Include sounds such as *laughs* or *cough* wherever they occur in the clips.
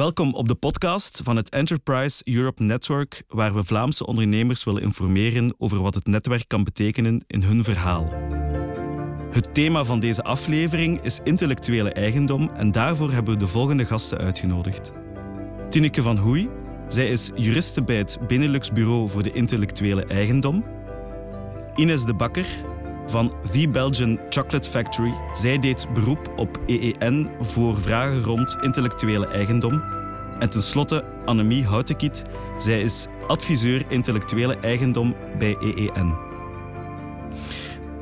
Welkom op de podcast van het Enterprise Europe Network, waar we Vlaamse ondernemers willen informeren over wat het netwerk kan betekenen in hun verhaal. Het thema van deze aflevering is intellectuele eigendom en daarvoor hebben we de volgende gasten uitgenodigd. Tineke van Hoei, zij is juriste bij het Benelux Bureau voor de Intellectuele Eigendom. Ines de Bakker van The Belgian Chocolate Factory. Zij deed beroep op EEN voor vragen rond intellectuele eigendom. En tenslotte Annemie Houtekiet. Zij is adviseur intellectuele eigendom bij EEN.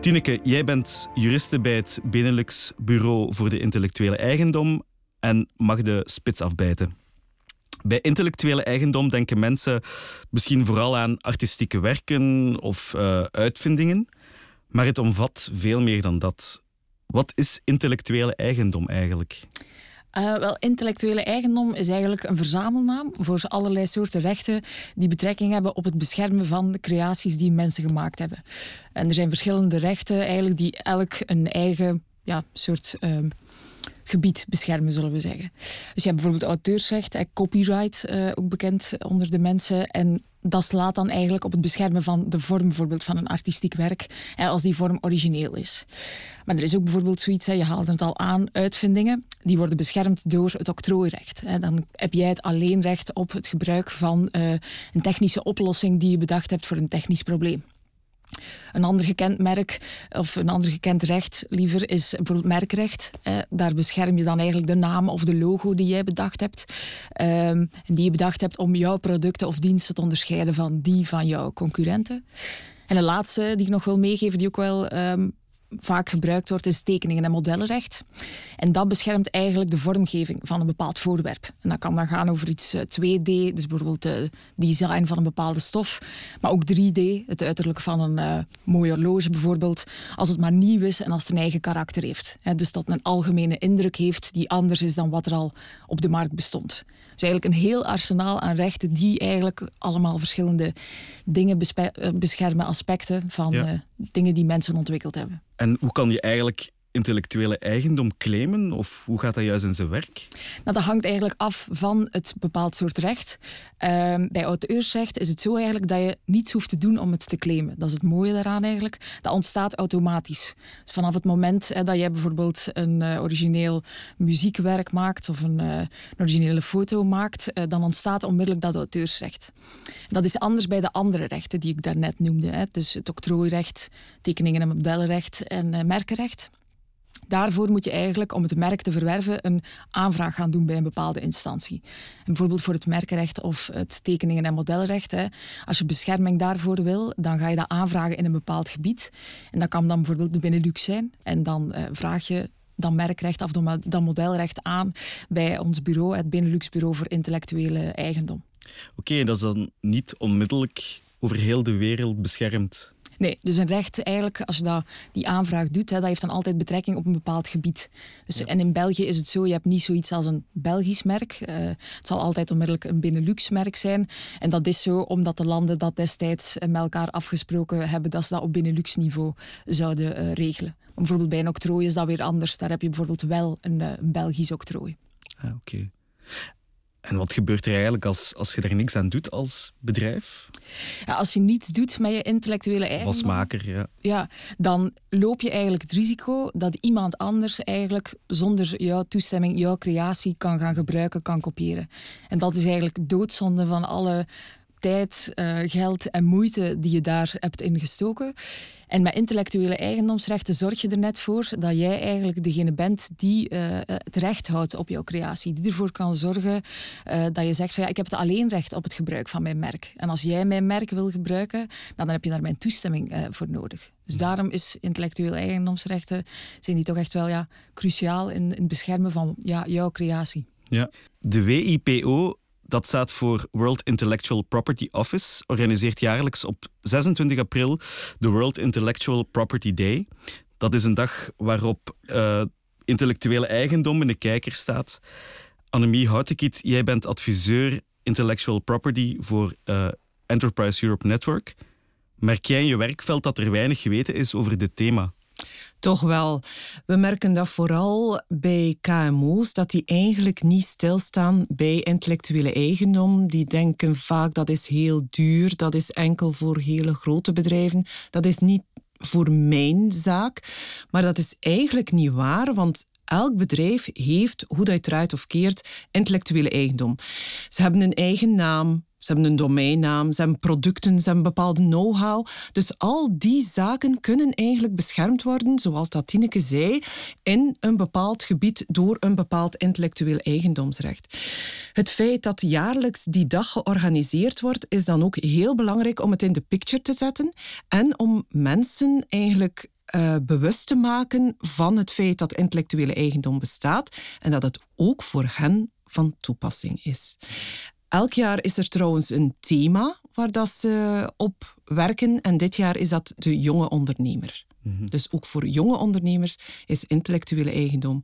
Tineke, jij bent juriste bij het Benelux Bureau voor de Intellectuele Eigendom en mag de spits afbijten. Bij intellectuele eigendom denken mensen misschien vooral aan artistieke werken of uh, uitvindingen, maar het omvat veel meer dan dat. Wat is intellectuele eigendom eigenlijk? Uh, wel, intellectuele eigendom is eigenlijk een verzamelnaam voor allerlei soorten rechten die betrekking hebben op het beschermen van de creaties die mensen gemaakt hebben. En er zijn verschillende rechten eigenlijk die elk een eigen ja, soort uh, gebied beschermen, zullen we zeggen. Dus je hebt bijvoorbeeld auteursrecht, copyright, uh, ook bekend onder de mensen. En dat slaat dan eigenlijk op het beschermen van de vorm bijvoorbeeld van een artistiek werk, als die vorm origineel is. Maar er is ook bijvoorbeeld zoiets, je haalde het al aan, uitvindingen, die worden beschermd door het octrooirecht. Dan heb jij het alleen recht op het gebruik van uh, een technische oplossing die je bedacht hebt voor een technisch probleem. Een ander gekend merk of een ander gekend recht liever is bijvoorbeeld merkrecht. Eh, daar bescherm je dan eigenlijk de naam of de logo die jij bedacht hebt. Ehm, die je bedacht hebt om jouw producten of diensten te onderscheiden van die van jouw concurrenten. En de laatste die ik nog wil meegeven, die ook wel ehm, vaak gebruikt wordt, is tekeningen en modellenrecht. En dat beschermt eigenlijk de vormgeving van een bepaald voorwerp. En dat kan dan gaan over iets 2D, eh, dus bijvoorbeeld het design van een bepaalde stof. Maar ook 3D, het uiterlijk van een uh, mooie horloge bijvoorbeeld. Als het maar nieuw is en als het een eigen karakter heeft. dus dat een algemene indruk heeft die anders is dan wat er al op de markt bestond. Dus eigenlijk een heel arsenaal aan rechten die eigenlijk allemaal verschillende dingen eh, beschermen, aspecten van dingen die mensen ontwikkeld hebben. En hoe kan je eigenlijk intellectuele eigendom claimen? Of hoe gaat dat juist in zijn werk? Nou, dat hangt eigenlijk af van het bepaald soort recht. Uh, bij auteursrecht is het zo eigenlijk dat je niets hoeft te doen om het te claimen. Dat is het mooie daaraan eigenlijk. Dat ontstaat automatisch. Dus vanaf het moment dat jij bijvoorbeeld een uh, origineel muziekwerk maakt of een, uh, een originele foto maakt, uh, dan ontstaat onmiddellijk dat auteursrecht. Dat is anders bij de andere rechten die ik daarnet noemde. Hè. Dus het octrooirecht, tekeningen en modellenrecht en merkenrecht. Daarvoor moet je eigenlijk, om het merk te verwerven, een aanvraag gaan doen bij een bepaalde instantie. Bijvoorbeeld voor het merkenrecht of het tekeningen- en modellenrecht. Hè. Als je bescherming daarvoor wil, dan ga je dat aanvragen in een bepaald gebied. En dat kan dan bijvoorbeeld de Benelux zijn. En dan uh, vraag je dan merkrecht of dan modelrecht aan bij ons bureau, het Benelux Bureau voor Intellectuele Eigendom. Oké, dat is dan niet onmiddellijk over heel de wereld beschermd. Nee, dus een recht eigenlijk, als je dat, die aanvraag doet, hè, dat heeft dan altijd betrekking op een bepaald gebied. Dus, En in België is het zo, je hebt niet zoiets als een Belgisch merk. Uh, het zal altijd onmiddellijk een Benelux-merk zijn. En dat is zo omdat de landen dat destijds met elkaar afgesproken hebben dat ze dat op Benelux-niveau zouden uh, regelen. Maar bijvoorbeeld bij een octrooi is dat weer anders. Daar heb je bijvoorbeeld wel een, uh, een Belgisch octrooi. Ah, Oké. En wat gebeurt er eigenlijk als, als je er niks aan doet als bedrijf? Ja, als je niets doet met je intellectuele eigendom... Als maker, ja. Ja, dan loop je eigenlijk het risico dat iemand anders eigenlijk zonder jouw toestemming jouw creatie kan gaan gebruiken, kan kopiëren. En dat is eigenlijk doodzonde van alle tijd, uh, geld en moeite die je daar hebt ingestoken. En met intellectuele eigendomsrechten zorg je er net voor dat jij eigenlijk degene bent die uh, het recht houdt op jouw creatie. Die ervoor kan zorgen uh, dat je zegt van ja, ik heb het alleen recht op het gebruik van mijn merk. En als jij mijn merk wil gebruiken, nou, dan heb je daar mijn toestemming uh, voor nodig. Dus daarom is intellectuele eigendomsrechten zijn die toch echt wel ja, cruciaal in, in het beschermen van ja, jouw creatie. Ja. De WIPO dat staat voor World Intellectual Property Office, organiseert jaarlijks op 26 april de World Intellectual Property Day. Dat is een dag waarop uh, intellectuele eigendom in de kijker staat. Annemie Houtekiet, jij bent adviseur intellectual property voor uh, Enterprise Europe Network. Merk jij in je werkveld dat er weinig geweten is over dit thema? Toch wel. We merken dat vooral bij KMO's, dat die eigenlijk niet stilstaan bij intellectuele eigendom. Die denken vaak dat is heel duur, dat is enkel voor hele grote bedrijven. Dat is niet voor mijn zaak. Maar dat is eigenlijk niet waar, want elk bedrijf heeft, hoe dat je het draait of keert, intellectuele eigendom. Ze hebben een eigen naam, ze hebben een domeinnaam, hebben producten, hebben bepaalde know-how. Dus al die zaken kunnen eigenlijk beschermd worden, zoals dat Tineke zei, in een bepaald gebied door een bepaald intellectueel eigendomsrecht. Het feit dat jaarlijks die dag georganiseerd wordt, is dan ook heel belangrijk om het in de picture te zetten en om mensen eigenlijk uh, bewust te maken van het feit dat intellectuele eigendom bestaat en dat het ook voor hen van toepassing is. Elk jaar is er trouwens een thema waar dat ze op werken en dit jaar is dat de jonge ondernemer. Mhm. Dus ook voor jonge ondernemers is intellectuele eigendom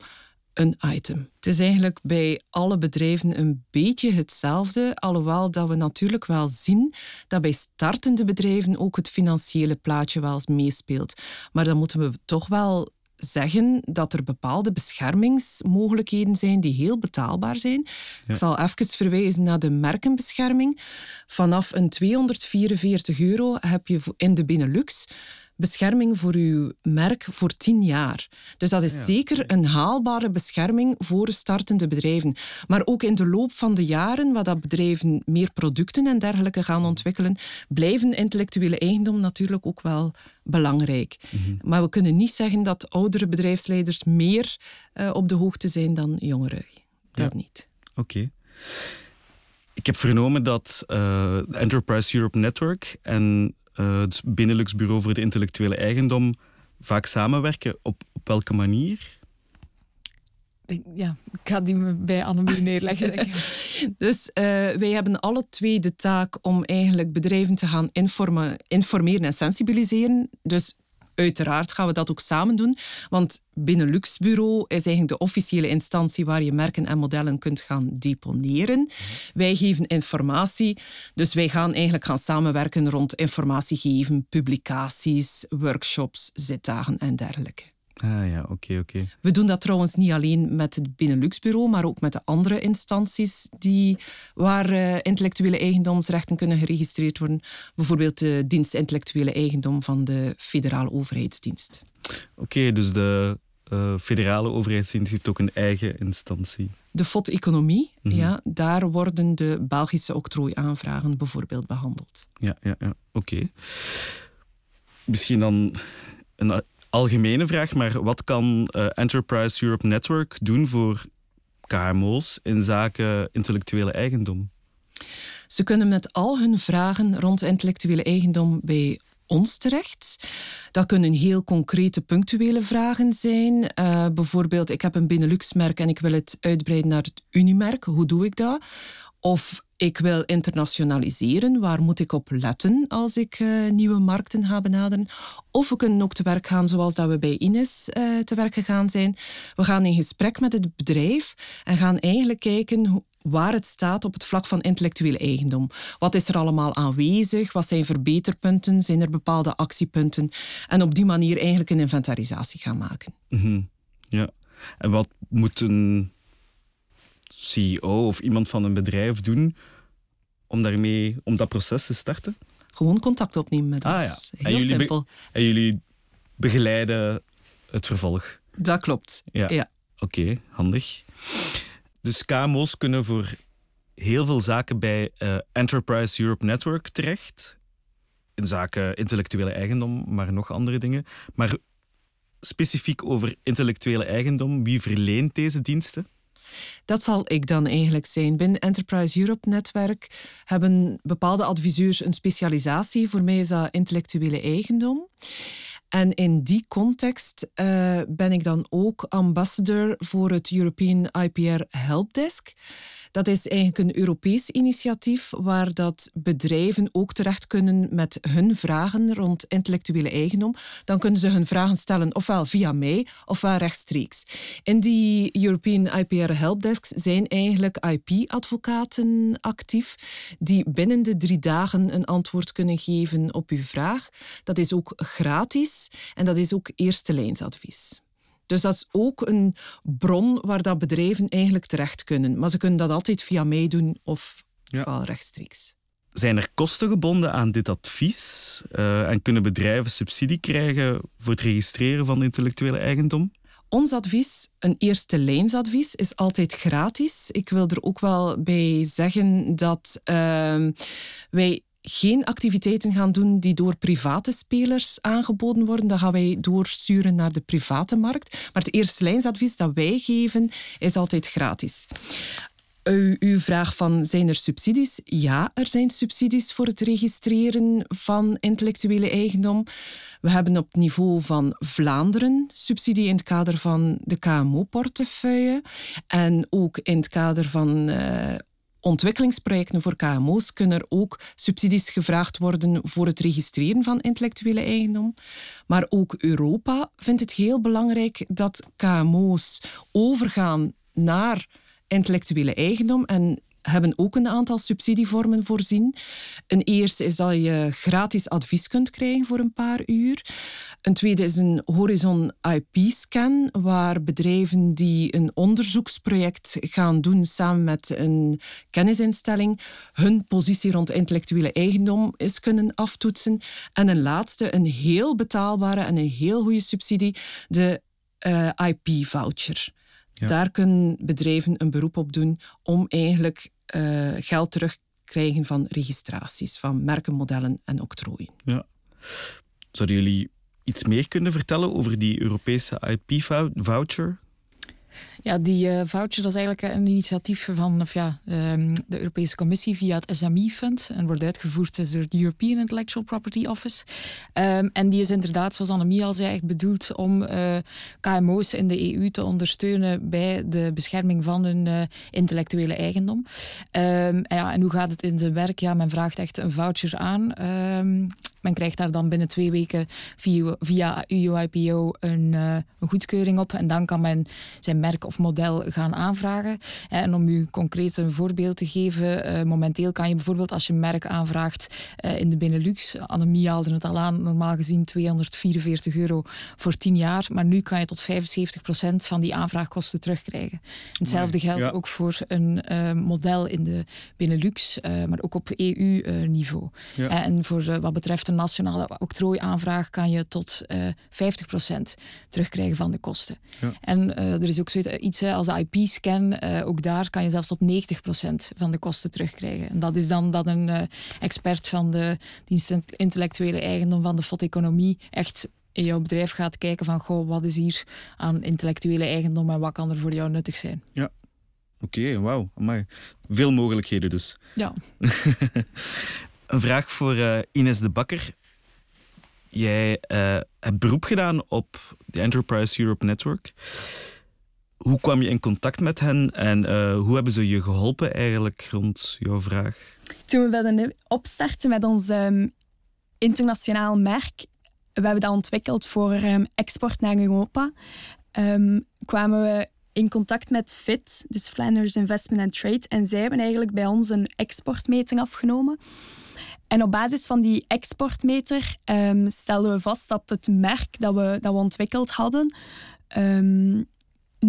een item. Het is eigenlijk bij alle bedrijven een beetje hetzelfde, alhoewel dat we natuurlijk wel zien dat bij startende bedrijven ook het financiële plaatje wel eens meespeelt. Maar dan moeten we toch wel zeggen dat er bepaalde beschermingsmogelijkheden zijn die heel betaalbaar zijn. Ik zal even verwijzen naar de merkenbescherming. Vanaf een 244 euro heb je in de Benelux bescherming voor uw merk voor tien jaar. Dus dat is zeker een haalbare bescherming voor startende bedrijven. Maar ook in de loop van de jaren, waar dat bedrijven meer producten en dergelijke gaan ontwikkelen, blijven intellectuele eigendom natuurlijk ook wel belangrijk. Mhm. Maar we kunnen niet zeggen dat oudere bedrijfsleiders meer uh, op de hoogte zijn dan jongeren. Dat niet. Oké. Ik heb vernomen dat uh, Enterprise Europe Network en uh, het Benelux Bureau voor de Intellectuele Eigendom vaak samenwerken? Op, op welke manier? Ja, ik ga die bij Annemie *laughs* neerleggen. Dus uh, wij hebben alle twee de taak om eigenlijk bedrijven te gaan informeren en sensibiliseren. Dus Uiteraard gaan we dat ook samen doen, want Benelux Bureau is eigenlijk de officiële instantie waar je merken en modellen kunt gaan deponeren. Mhm. Wij geven informatie, dus wij gaan eigenlijk gaan samenwerken rond informatie geven, publicaties, workshops, zitdagen en dergelijke. Ah ja, oké, oké. We doen dat trouwens niet alleen met het Benelux-bureau, maar ook met de andere instanties die, waar uh, intellectuele eigendomsrechten kunnen geregistreerd worden. Bijvoorbeeld de dienst intellectuele eigendom van de federale overheidsdienst. Oké, dus de uh, federale overheidsdienst heeft ook een eigen instantie. De FOT-economie, mhm. ja, daar worden de Belgische octrooiaanvragen bijvoorbeeld behandeld. Ja, ja, ja. oké. Misschien dan een algemene vraag, maar wat kan uh, Enterprise Europe Network doen voor KMO's in zaken intellectuele eigendom? Ze kunnen met al hun vragen rond intellectuele eigendom bij ons terecht. Dat kunnen heel concrete, punctuele vragen zijn. Uh, bijvoorbeeld, ik heb een Benelux-merk en ik wil het uitbreiden naar het Unimerk. Hoe doe ik dat? Of ik wil internationaliseren. Waar moet ik op letten als ik uh, nieuwe markten ga benaderen? Of we kunnen ook te werk gaan zoals dat we bij Ines uh, te werk gegaan zijn. We gaan in gesprek met het bedrijf en gaan eigenlijk kijken waar het staat op het vlak van intellectuele eigendom. Wat is er allemaal aanwezig? Wat zijn verbeterpunten? Zijn er bepaalde actiepunten? En op die manier eigenlijk een inventarisatie gaan maken. Mm Ja. En wat moet een CEO of iemand van een bedrijf doen om daarmee, om dat proces te starten? Gewoon contact opnemen met ah, ons. Ja. Heel en simpel. en jullie begeleiden het vervolg? Dat klopt. Ja. Oké, handig. Dus KMO's kunnen voor heel veel zaken bij uh, Enterprise Europe Network terecht. In zaken intellectuele eigendom, maar nog andere dingen. Maar specifiek over intellectuele eigendom, wie verleent deze diensten? Dat zal ik dan eigenlijk zijn. Binnen Enterprise Europe Netwerk hebben bepaalde adviseurs een specialisatie. Voor mij is dat intellectuele eigendom. En in die context uh, ben ik dan ook ambassador voor het European IPR Helpdesk. Dat is eigenlijk een Europees initiatief waar dat bedrijven ook terecht kunnen met hun vragen rond intellectuele eigendom. Dan kunnen ze hun vragen stellen ofwel via mij ofwel rechtstreeks. In die European IPR Helpdesks zijn eigenlijk IP-advocaten actief die binnen de drie dagen een antwoord kunnen geven op uw vraag. Dat is ook gratis en dat is ook eerste lijnsadvies. Dus dat is ook een bron waar dat bedrijven eigenlijk terecht kunnen. Maar ze kunnen dat altijd via mij doen of ja. rechtstreeks. Zijn er kosten gebonden aan dit advies? Uh, en kunnen bedrijven subsidie krijgen voor het registreren van intellectuele eigendom? Ons advies, een eerste lijnsadvies, is altijd gratis. Ik wil er ook wel bij zeggen dat uh, wij geen activiteiten gaan doen die door private spelers aangeboden worden. Dat gaan wij doorsturen naar de private markt. Maar het eerste lijnsadvies dat wij geven is altijd gratis. U, uw vraag van zijn er subsidies? Ja, er zijn subsidies voor het registreren van intellectuele eigendom. We hebben op niveau van Vlaanderen subsidie in het kader van de KMO-portefeuille en ook in het kader van uh, ontwikkelingsprojecten voor KMO's kunnen er ook subsidies gevraagd worden voor het registreren van intellectuele eigendom. Maar ook Europa vindt het heel belangrijk dat KMO's overgaan naar intellectuele eigendom en hebben ook een aantal subsidievormen voorzien. Een eerste is dat je gratis advies kunt krijgen voor een paar uur. Een tweede is een Horizon IP-scan, waar bedrijven die een onderzoeksproject gaan doen samen met een kennisinstelling, hun positie rond intellectuele eigendom is kunnen aftoetsen. En een laatste, een heel betaalbare en een heel goede subsidie, de eh, Daar kunnen bedrijven een beroep op doen om eigenlijk uh, geld terugkrijgen van registraties, van merkenmodellen en octrooien. Ja. Zouden jullie iets meer kunnen vertellen over die Europese IP-voucher? Ja, die uh, voucher dat is eigenlijk een initiatief van of ja, um, de Europese Commissie via het SMI-fund en wordt uitgevoerd door de European Intellectual Property Office. Um, en die is inderdaad, zoals Annemie al zei, echt bedoeld om uh, KMO's in de EU te ondersteunen bij de bescherming van hun uh, intellectuele eigendom. Um, en, ja, en hoe gaat het in zijn werk? Ja, men vraagt echt een voucher aan. Men krijgt daar dan binnen twee weken via, via UIPO een, een, goedkeuring op. En dan kan men zijn merk of model gaan aanvragen. En om u concreet een voorbeeld te geven, uh, momenteel kan je bijvoorbeeld als je een merk aanvraagt uh, in de Benelux, Annemie haalde het al aan, normaal gezien 244 euro voor 10 jaar. Maar nu kan je tot 75% van die aanvraagkosten terugkrijgen. Hetzelfde geldt ook voor een model in de Benelux, maar ook op EU-niveau. Ja. En voor wat betreft een nationale octrooiaanvraag kan je tot uh, eh, 50% terugkrijgen van de kosten. Ja. En er is ook zoiets als IP-scan, uh, eh, ook daar kan je zelfs tot 90% van de kosten terugkrijgen. En dat is dan dat een expert van de dienst intellectuele eigendom van de FOD-economie echt in jouw bedrijf gaat kijken van goh, wat is hier aan intellectuele eigendom en wat kan er voor jou nuttig zijn. Ja. Oké, wauw. Veel mogelijkheden dus. Ja. *laughs* Een vraag voor uh, Ines de Bakker. Jij uh, hebt beroep gedaan op de Enterprise Europe Network. Hoe kwam je in contact met hen en uh, hoe hebben ze je geholpen eigenlijk rond jouw vraag? Toen we wilden opstarten met ons um, internationaal merk, we hebben dat ontwikkeld voor um, export naar Europa, um, kwamen we in contact met FIT, dus Flanders Investment and Trade. En zij hebben eigenlijk bij ons een exportmeting afgenomen. En op basis van die exportmeter um, stelden we vast dat het merk dat we, dat we ontwikkeld hadden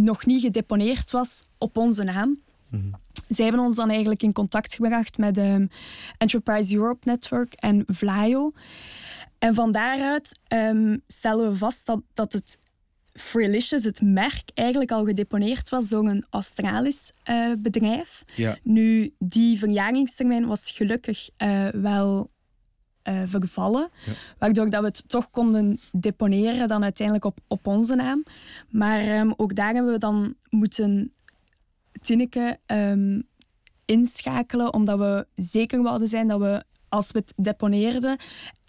nog niet gedeponeerd was op onze naam. Mm Zij hebben ons dan eigenlijk in contact gebracht met um, Enterprise Europe Network en Vlaio. En van daaruit stellen we vast dat, dat het Freelicious, het merk, eigenlijk al gedeponeerd was door een Australisch uh, bedrijf. Ja. Nu, die verjaringstermijn was gelukkig uh, wel uh, vervallen, ja. waardoor dat we het toch konden deponeren dan uiteindelijk op, op onze naam. Maar um, ook daar hebben we dan moeten Tinneke um, inschakelen, omdat we zeker wilden zijn dat we als we het deponeerden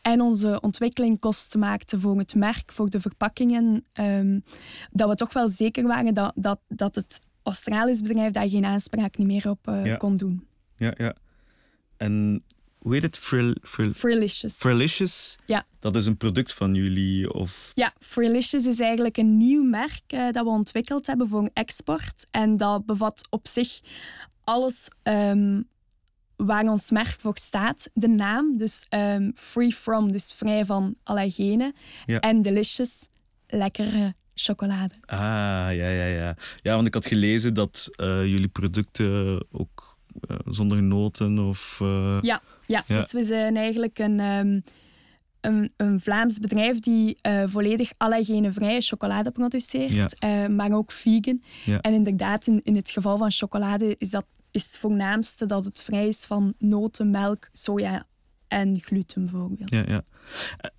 en onze ontwikkeling kosten maakten voor het merk, voor de verpakkingen, um, dat we toch wel zeker waren dat, dat, dat het Australisch bedrijf dat geen aanspraak niet meer op uh, kon doen. Ja, ja. En hoe heet het? Frill, frill, Frilicious. Frilicious? Ja. Dat is een product van jullie? Of? Ja, Frilicious is eigenlijk een nieuw merk uh, dat we ontwikkeld hebben voor export. En dat bevat op zich alles um, waar ons merk voor staat. De naam, dus um, free from, dus vrij van allergenen. Ja. En delicious, lekkere chocolade. Ah, ja, ja, ja. Ja, want ik had gelezen dat uh, jullie producten ook uh, zonder noten of... Uh, ja, ja, ja, dus we zijn eigenlijk een... Um, een, een, Vlaams bedrijf die uh, volledig allergenenvrije chocolade produceert, ja. uh, maar ook vegan. Ja. En inderdaad, in, in het geval van chocolade is dat is het voornaamste dat het vrij is van noten, melk, soja en gluten bijvoorbeeld. Ja, ja.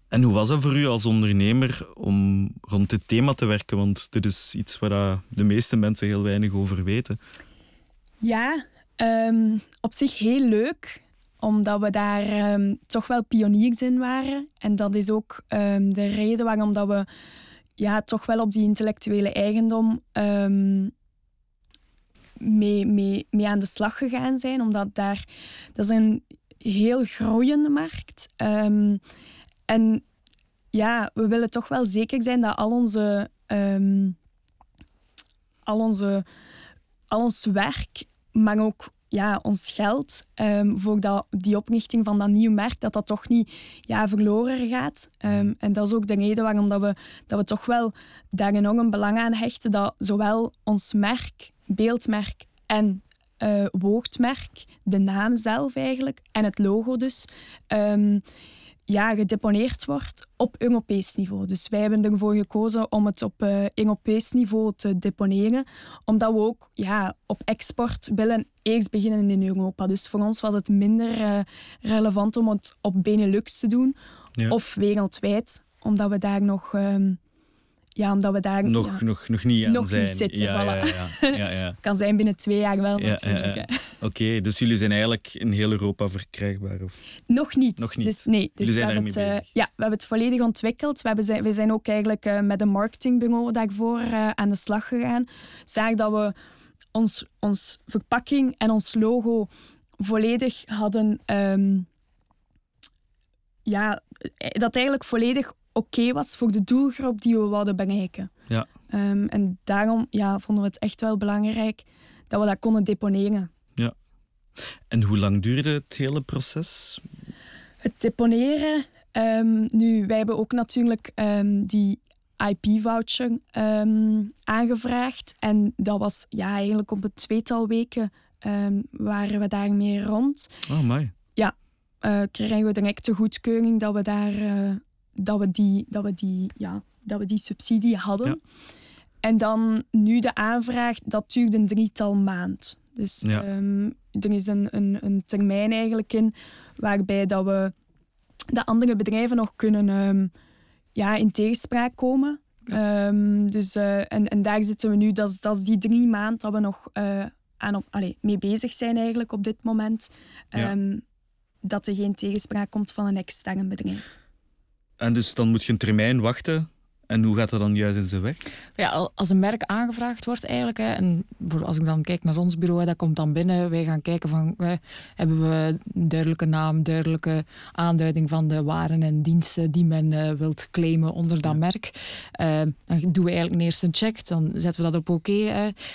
En hoe was dat voor u als ondernemer om rond dit thema te werken? Want dit is iets waar de meeste mensen heel weinig over weten. Ja, um, op zich heel leuk omdat we daar um, toch wel pioniers in waren. En dat is ook um, de reden waarom dat we ja, toch wel op die intellectuele eigendom mee, mee, mee aan de slag gegaan zijn. Omdat daar, dat is een heel groeiende markt. en ja, we willen toch wel zeker zijn dat al onze, al onze al ons werk, maar ook ja, ons geld um, voor dat, die oprichting van dat nieuwe merk, dat dat toch niet ja, verloren gaat. Um, en dat is ook de reden waarom dat we, dat we toch wel daar enorm belang aan hechten dat zowel ons merk, beeldmerk en uh, woordmerk, de naam zelf eigenlijk, en het logo dus, um, ja, gedeponeerd wordt op Europees niveau. Dus wij hebben ervoor gekozen om het op uh, Europees niveau te deponeren, omdat we ook ja, op export willen eerst beginnen in Europa. Dus voor ons was het minder uh, relevant om het op Benelux te doen ja. of wereldwijd, omdat we daar nog um, ja, omdat we daar nog, ja, nog, nog niet aan nog zijn. Niet zitten, ja, voilà. ja, ja, ja, *laughs* kan zijn binnen twee jaar wel natuurlijk. *laughs* Oké, okay, dus jullie zijn eigenlijk in heel Europa verkrijgbaar? Of? Nog niet. Nog niet. Dus, nee, dus jullie zijn we daarmee bezig? Uh, ja, we hebben het volledig ontwikkeld. We, hebben zijn, we zijn ook eigenlijk uh, met een marketingbureau daarvoor uh, aan de slag gegaan. Zodat dat we ons, ons verpakking en ons logo volledig hadden... Um, ja, dat eigenlijk volledig oké okay was voor de doelgroep die we wilden bereiken. Ja. Um, en daarom ja, vonden we het echt wel belangrijk dat we dat konden deponeren. Ja. En hoe lang duurde het hele proces? Het deponeren. Um, nu, wij hebben ook natuurlijk um, die IP-voucher aangevraagd. En dat was ja, eigenlijk op een tweetal weken waren we daarmee rond. Oh, my. Ja, uh, kregen we direct de goedkeuring dat we daar uh, dat we die, dat we die, ja, dat we die subsidie hadden. Ja. En dan nu de aanvraag, dat duurde een drietal maand. Dus Ja. ehm, er is een, een, een termijn eigenlijk in waarbij dat we de andere bedrijven nog kunnen ehm, ja, in tegenspraak komen. Ehm, dus, eh, en, en daar zitten we nu, dat is, dat is die drie maanden dat we nog eh, aan op, allee, mee bezig zijn eigenlijk op dit moment. Ja. Dat er geen tegenspraak komt van een extern bedrijf. En dus dan moet je een termijn wachten. En hoe gaat dat dan juist in zijn werk? Ja, al- als een merk aangevraagd wordt eigenlijk, hè, en als ik dan kijk naar ons bureau, dat komt dan binnen. Wij gaan kijken van, hè, hebben we een duidelijke naam, duidelijke aanduiding van de waren en diensten die men eh, wilt claimen onder dat merk. Eh, dan doen we eigenlijk eerst een check, dan zetten we dat op oké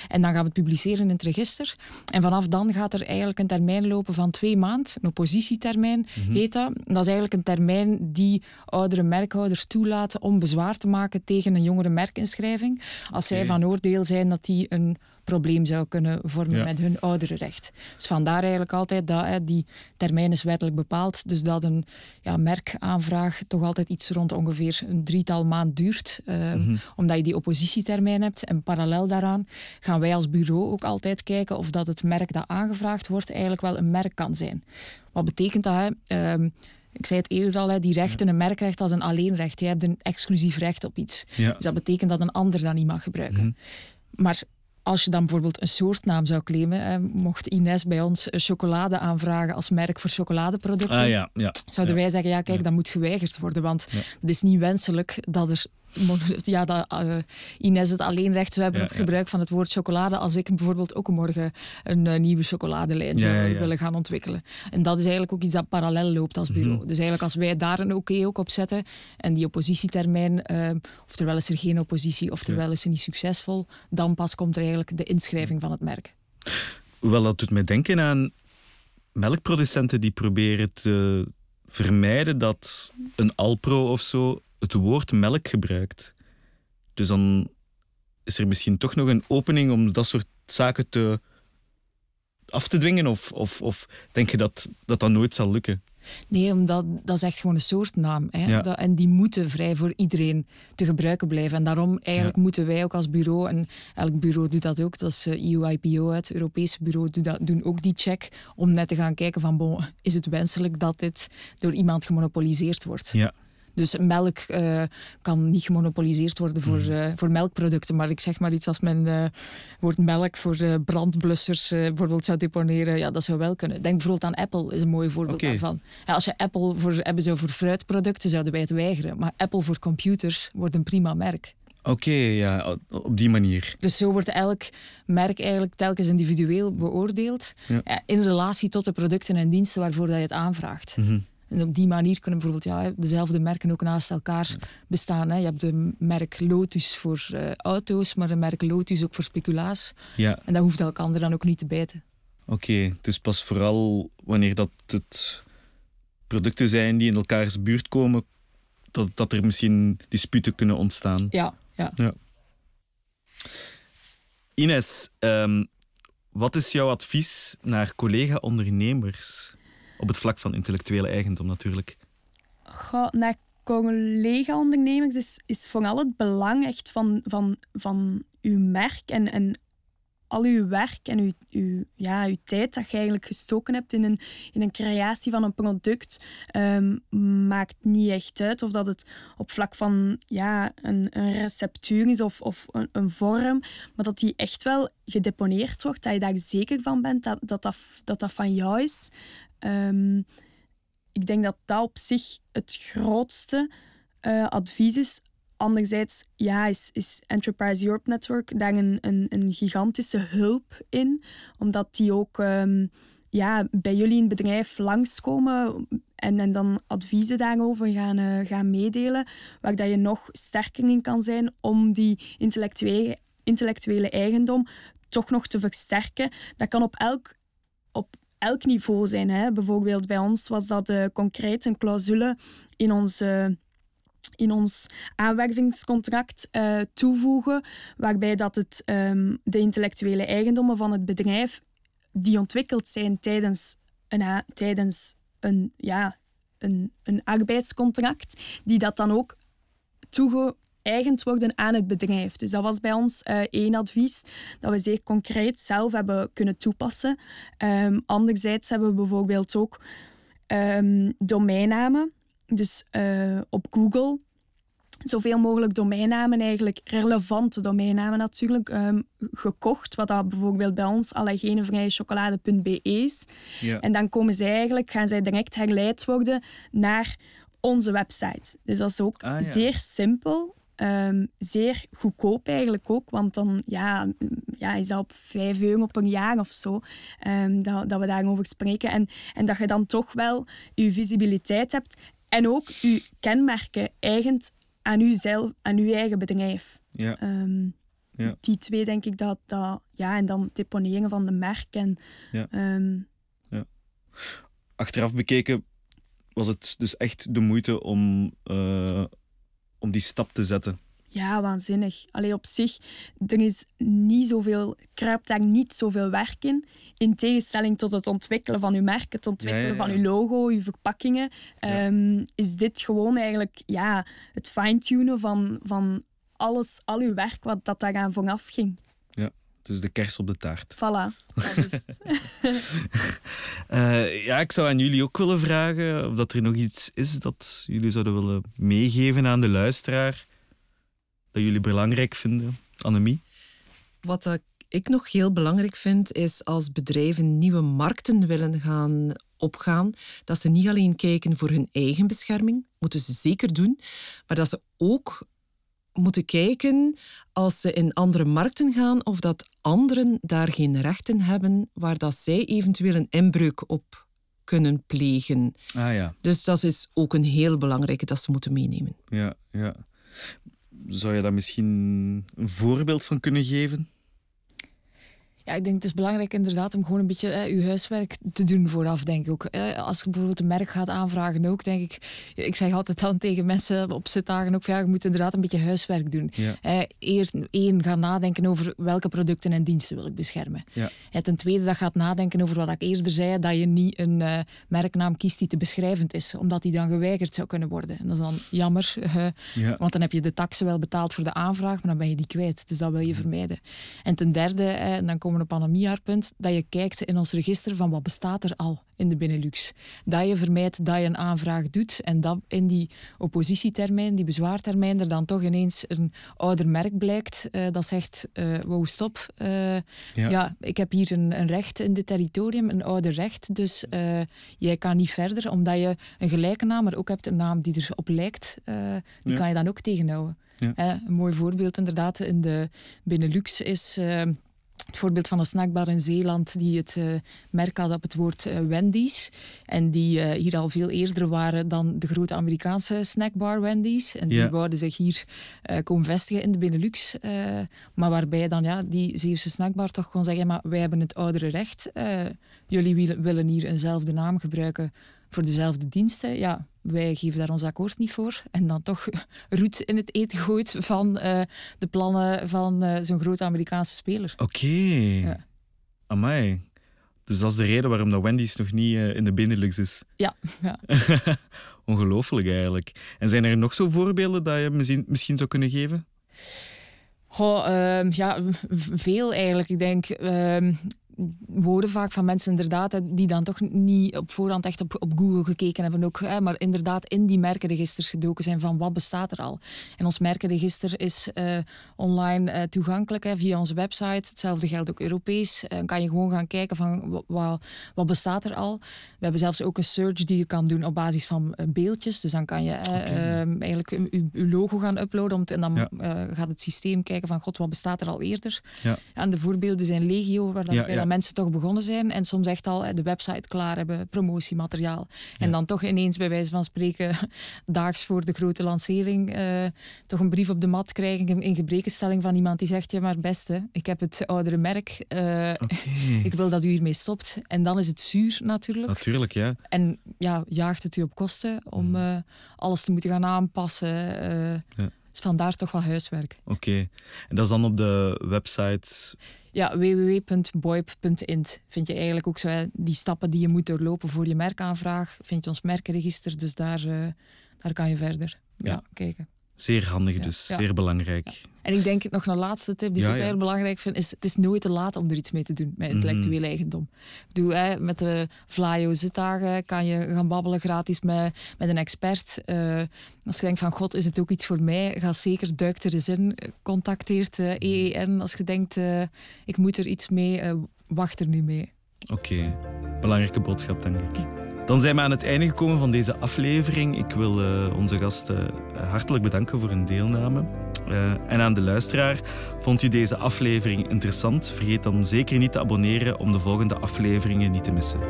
en dan gaan we het publiceren in het register. En vanaf dan gaat er eigenlijk een termijn lopen van twee maanden, een oppositietermijn heet dat. Dat is eigenlijk een termijn die oudere merkhouders toelaten om bezwaar te maken tegen een jongere merkinschrijving. Als zij van oordeel zijn dat die een probleem zou kunnen vormen Ja. met hun ouderenrecht. Dus vandaar eigenlijk altijd dat hè, die termijn is wettelijk bepaald. Dus dat een ja, merkaanvraag toch altijd iets rond ongeveer een drietal maand duurt. eh, Omdat je die oppositietermijn hebt. En parallel daaraan gaan wij als bureau ook altijd kijken of dat het merk dat aangevraagd wordt eigenlijk wel een merk kan zijn. Wat betekent dat? Hè? Ehm, ik zei het eerder al, hè, die rechten, een merkrecht als een alleenrecht. Je hebt een exclusief recht op iets. Ja. Dus dat betekent dat een ander dat niet mag gebruiken. Maar als je dan bijvoorbeeld een soortnaam zou claimen, hè, mocht Ines bij ons chocolade aanvragen als merk voor chocoladeproducten, Ah ja, ja. zouden wij zeggen, ja kijk, dat moet geweigerd worden, want het is niet wenselijk dat er ja, dat uh, Ines het alleen recht zou hebben op het gebruik van het woord chocolade als ik bijvoorbeeld ook morgen een uh, nieuwe chocoladelijn zou willen gaan ontwikkelen. En dat is eigenlijk ook iets dat parallel loopt als bureau. Mhm. Dus eigenlijk als wij daar een oké ook op zetten en die oppositietermijn, uh, of terwijl is er geen oppositie of terwijl is ze niet succesvol, dan pas komt er eigenlijk de inschrijving van het merk. Hoewel dat doet mij denken aan melkproducenten die proberen te vermijden dat een Alpro of zo het woord melk gebruikt. Dus dan is er misschien toch nog een opening om dat soort zaken te af te dwingen? Of, of, of denk je dat, dat dat nooit zal lukken? Nee, omdat dat is echt gewoon een soortnaam. Hè? Dat, en die moeten vrij voor iedereen te gebruiken blijven. En daarom eigenlijk moeten wij ook als bureau, en elk bureau doet dat ook, dat is EU-IPO, eh, e het Europese bureau, doen, dat, doen ook die check om net te gaan kijken van, bon, is het wenselijk dat dit door iemand gemonopoliseerd wordt? Ja. Dus melk uh, kan niet gemonopoliseerd worden voor, uh, voor melkproducten. Maar ik zeg maar iets als men uh, woord melk voor brandblussers bijvoorbeeld zou deponeren. Ja, dat zou wel kunnen. Denk bijvoorbeeld aan Apple, is een mooi voorbeeld daarvan. Ja, als je Apple voor, hebben zou voor fruitproducten, zouden wij het weigeren. Maar Apple voor computers wordt een prima merk. Oké, ja, op die manier. Dus zo wordt elk merk eigenlijk telkens individueel beoordeeld ja. in relatie tot de producten en diensten waarvoor dat je het aanvraagt. Mm en op die manier kunnen bijvoorbeeld ja, dezelfde merken ook naast elkaar bestaan. Hè. Je hebt de merk Lotus voor uh, auto's, maar een merk Lotus ook voor speculaas. Ja. En dat hoeft elkaar dan ook niet te bijten. Oké, het is pas vooral wanneer dat het producten zijn die in elkaars buurt komen, dat, dat er misschien disputen kunnen ontstaan. Ja, ja. ja. Ines, um, wat is jouw advies naar collega-ondernemers? Op het vlak van intellectuele eigendom natuurlijk? Goh, naar collega-ondernemers is, is vooral het belang echt van, van, van uw merk en, en al uw werk en uw, uw, ja, uw tijd dat je eigenlijk gestoken hebt in een, in een creatie van een product, um, maakt niet echt uit of dat het op vlak van ja, een, een receptuur is of, of een, een, vorm, maar dat die echt wel gedeponeerd wordt, dat je daar zeker van bent dat, dat, dat, dat van jou is. Um, ik denk dat dat op zich het grootste uh, advies is. Anderzijds ja, is, is Enterprise Europe Network daar een, een, een gigantische hulp in, omdat die ook um, ja, bij jullie in het bedrijf langskomen en, en dan adviezen daarover gaan, uh, gaan meedelen, waar dat je nog sterker in kan zijn om die intellectuele, intellectuele eigendom toch nog te versterken. Dat kan op elk, op elk niveau zijn. Hè. Bijvoorbeeld bij ons was dat uh, concreet een clausule in ons, uh, in ons aanwervingscontract uh, toevoegen, waarbij dat het, um, de intellectuele eigendommen van het bedrijf die ontwikkeld zijn tijdens een, tijdens een, ja, een, een arbeidscontract, die dat dan ook toege eigend worden aan het bedrijf. Dus dat was bij ons uh, één advies dat we zeer concreet zelf hebben kunnen toepassen. Um, anderzijds hebben we bijvoorbeeld ook um, domeinnamen. Dus uh, op Google zoveel mogelijk domeinnamen, eigenlijk relevante domeinnamen natuurlijk, um, gekocht. Wat dat bijvoorbeeld bij ons allergenevrijechocolade.be is. Ja. En dan komen zij eigenlijk, gaan zij direct herleid worden naar onze website. Dus dat is ook ah, ja. zeer simpel. Um, zeer goedkoop eigenlijk ook, want dan ja, ja, is dat op 5 euro op een jaar of zo um, dat, dat we daarover spreken. En, en dat je dan toch wel je visibiliteit hebt en ook je kenmerken eigen aan jezelf, aan je eigen bedrijf. Ja. Um, ja. Die twee denk ik dat, dat ja, en dan deponeren van de merk. En, ja. ja. Achteraf bekeken was het dus echt de moeite om uh, om die stap te zetten? Ja, waanzinnig. Alleen op zich, er is niet zoveel, kruipt daar niet zoveel werk in. In tegenstelling tot het ontwikkelen van uw merk, het ontwikkelen van uw logo, uw verpakkingen, um, is dit gewoon eigenlijk ja, het fine-tunen van, van alles, al uw werk wat dat daaraan vooraf ging. Dus de kers op de taart. Voilà, dat is het. uh, *laughs* *laughs* ja, ik zou aan jullie ook willen vragen of dat er nog iets is dat jullie zouden willen meegeven aan de luisteraar, dat jullie belangrijk vinden. Annemie? Wat ik nog heel belangrijk vind, is als bedrijven nieuwe markten willen gaan opgaan, dat ze niet alleen kijken voor hun eigen bescherming, moeten ze zeker doen, maar dat ze ook moeten kijken als ze in andere markten gaan of dat anderen daar geen rechten hebben waar dat zij eventueel een inbreuk op kunnen plegen. Ah ja. Dus dat is ook een heel belangrijke dat ze moeten meenemen. Ja, ja. Zou je daar misschien een voorbeeld van kunnen geven? Ja, ik denk het is belangrijk inderdaad om gewoon een beetje je huiswerk te doen vooraf, denk ik ook. Eh, als je bijvoorbeeld een merk gaat aanvragen ook, denk ik... Ik zeg altijd dan tegen mensen op zitdagen ook ja, je moet inderdaad een beetje huiswerk doen. Ja. Eerst één, gaan nadenken over welke producten en diensten wil ik beschermen. Ja. En ten tweede, dat gaat nadenken over wat ik eerder zei, dat je niet een eh, merknaam kiest die te beschrijvend is, omdat die dan geweigerd zou kunnen worden. En dat is dan jammer, *laughs* Ja. want dan heb je de taxen wel betaald voor de aanvraag, maar dan ben je die kwijt. Dus dat wil je vermijden. En ten derde, eh, dan komen op aan een miaarpunt, dat je kijkt in ons register van wat bestaat er al in de Benelux. Dat je vermijdt dat je een aanvraag doet en dat in die oppositietermijn, die bezwaartermijn, er dan toch ineens een ouder merk blijkt eh, dat zegt, eh wow, stop. eh, ja. ik heb hier een, een recht in dit territorium, een ouder recht, dus jij kan niet verder, omdat je een gelijke naam, maar ook hebt een naam die erop lijkt, die Ja. kan je dan ook tegenhouden. Ja. Eh, een mooi voorbeeld inderdaad in de Benelux is... het voorbeeld van een snackbar in Zeeland die het eh, merk had op het woord eh, Wendy's. En die eh, hier al veel eerder waren dan de grote Amerikaanse snackbar Wendy's. En die wouden zich hier komen vestigen in de Benelux. maar waarbij dan ja, die Zeeuwse snackbar toch kon zeggen, maar wij hebben het oudere recht. jullie willen hier eenzelfde naam gebruiken voor dezelfde diensten. Ja, wij geven daar ons akkoord niet voor. En dan toch *laughs* roet in het eten gooit van eh, de plannen van eh, zo'n grote Amerikaanse speler. Oké. Ja. Amai. Dus dat is de reden waarom dat Wendy's nog niet eh, in de Benelux is. Ja, *laughs* ja. *laughs* Ongelooflijk eigenlijk. En zijn er nog zo voorbeelden dat je misschien, misschien zou kunnen geven? Goh, ehm, ja, veel eigenlijk. Ik denk, ehm, we horen vaak van mensen inderdaad, die dan toch niet op voorhand echt op, op Google gekeken hebben ook, hè, maar inderdaad in die merkenregisters gedoken zijn van wat bestaat er al. En ons merkenregister is eh, online eh, toegankelijk hè, via onze website. Hetzelfde geldt ook Europees. Eh, Dan kan je gewoon gaan kijken van wa- wa- wat bestaat er al. We hebben zelfs ook een search die je kan doen op basis van beeldjes. Dus dan kan je eh, ehm, eigenlijk je, logo gaan uploaden om te- en dan Ja. gaat het systeem kijken van god, wat bestaat er al eerder. Ja. En de voorbeelden zijn legio, waar Ja, ja. Mensen toch begonnen zijn en soms echt al de website klaar hebben, promotiemateriaal. En dan toch ineens bij wijze van spreken *laughs* daags voor de grote lancering eh, toch een brief op de mat krijgen in- in gebrekenstelling van iemand die zegt, ja maar beste, ik heb het oudere merk, eh, ik wil dat u hiermee stopt. En dan is het zuur natuurlijk. Natuurlijk, ja. En ja, jaagt het u op kosten om eh, alles te moeten gaan aanpassen. Ja. Dus vandaar toch wel huiswerk. Oké. En dat is dan op de website. Ja, www.boip.int vind je eigenlijk ook zo hè, die stappen die je moet doorlopen voor je merkaanvraag. Vind je ons merkenregister, dus daar, eh, daar kan je verder ja. Ja. kijken. Zeer handig Ja, dus, zeer belangrijk. En ik denk nog een laatste tip die Ja, ik ja. heel belangrijk vind, is het is nooit te laat om er iets mee te doen met intellectuele Mhm. eigendom. Ik bedoel, hè, met de Vlaio zitdagen kan je gaan babbelen gratis met, met een expert. Eh, als je denkt van god, is het ook iets voor mij? Ga zeker, duik er eens in. Contacteert EEN als je denkt, eh, ik moet er iets mee, eh, wacht er nu mee. Oké, belangrijke boodschap, denk ik. Dan zijn we aan het einde gekomen van deze aflevering. Ik wil onze gasten hartelijk bedanken voor hun deelname. Eh, en aan de luisteraar, vond u deze aflevering interessant? Vergeet dan zeker niet te abonneren om de volgende afleveringen niet te missen.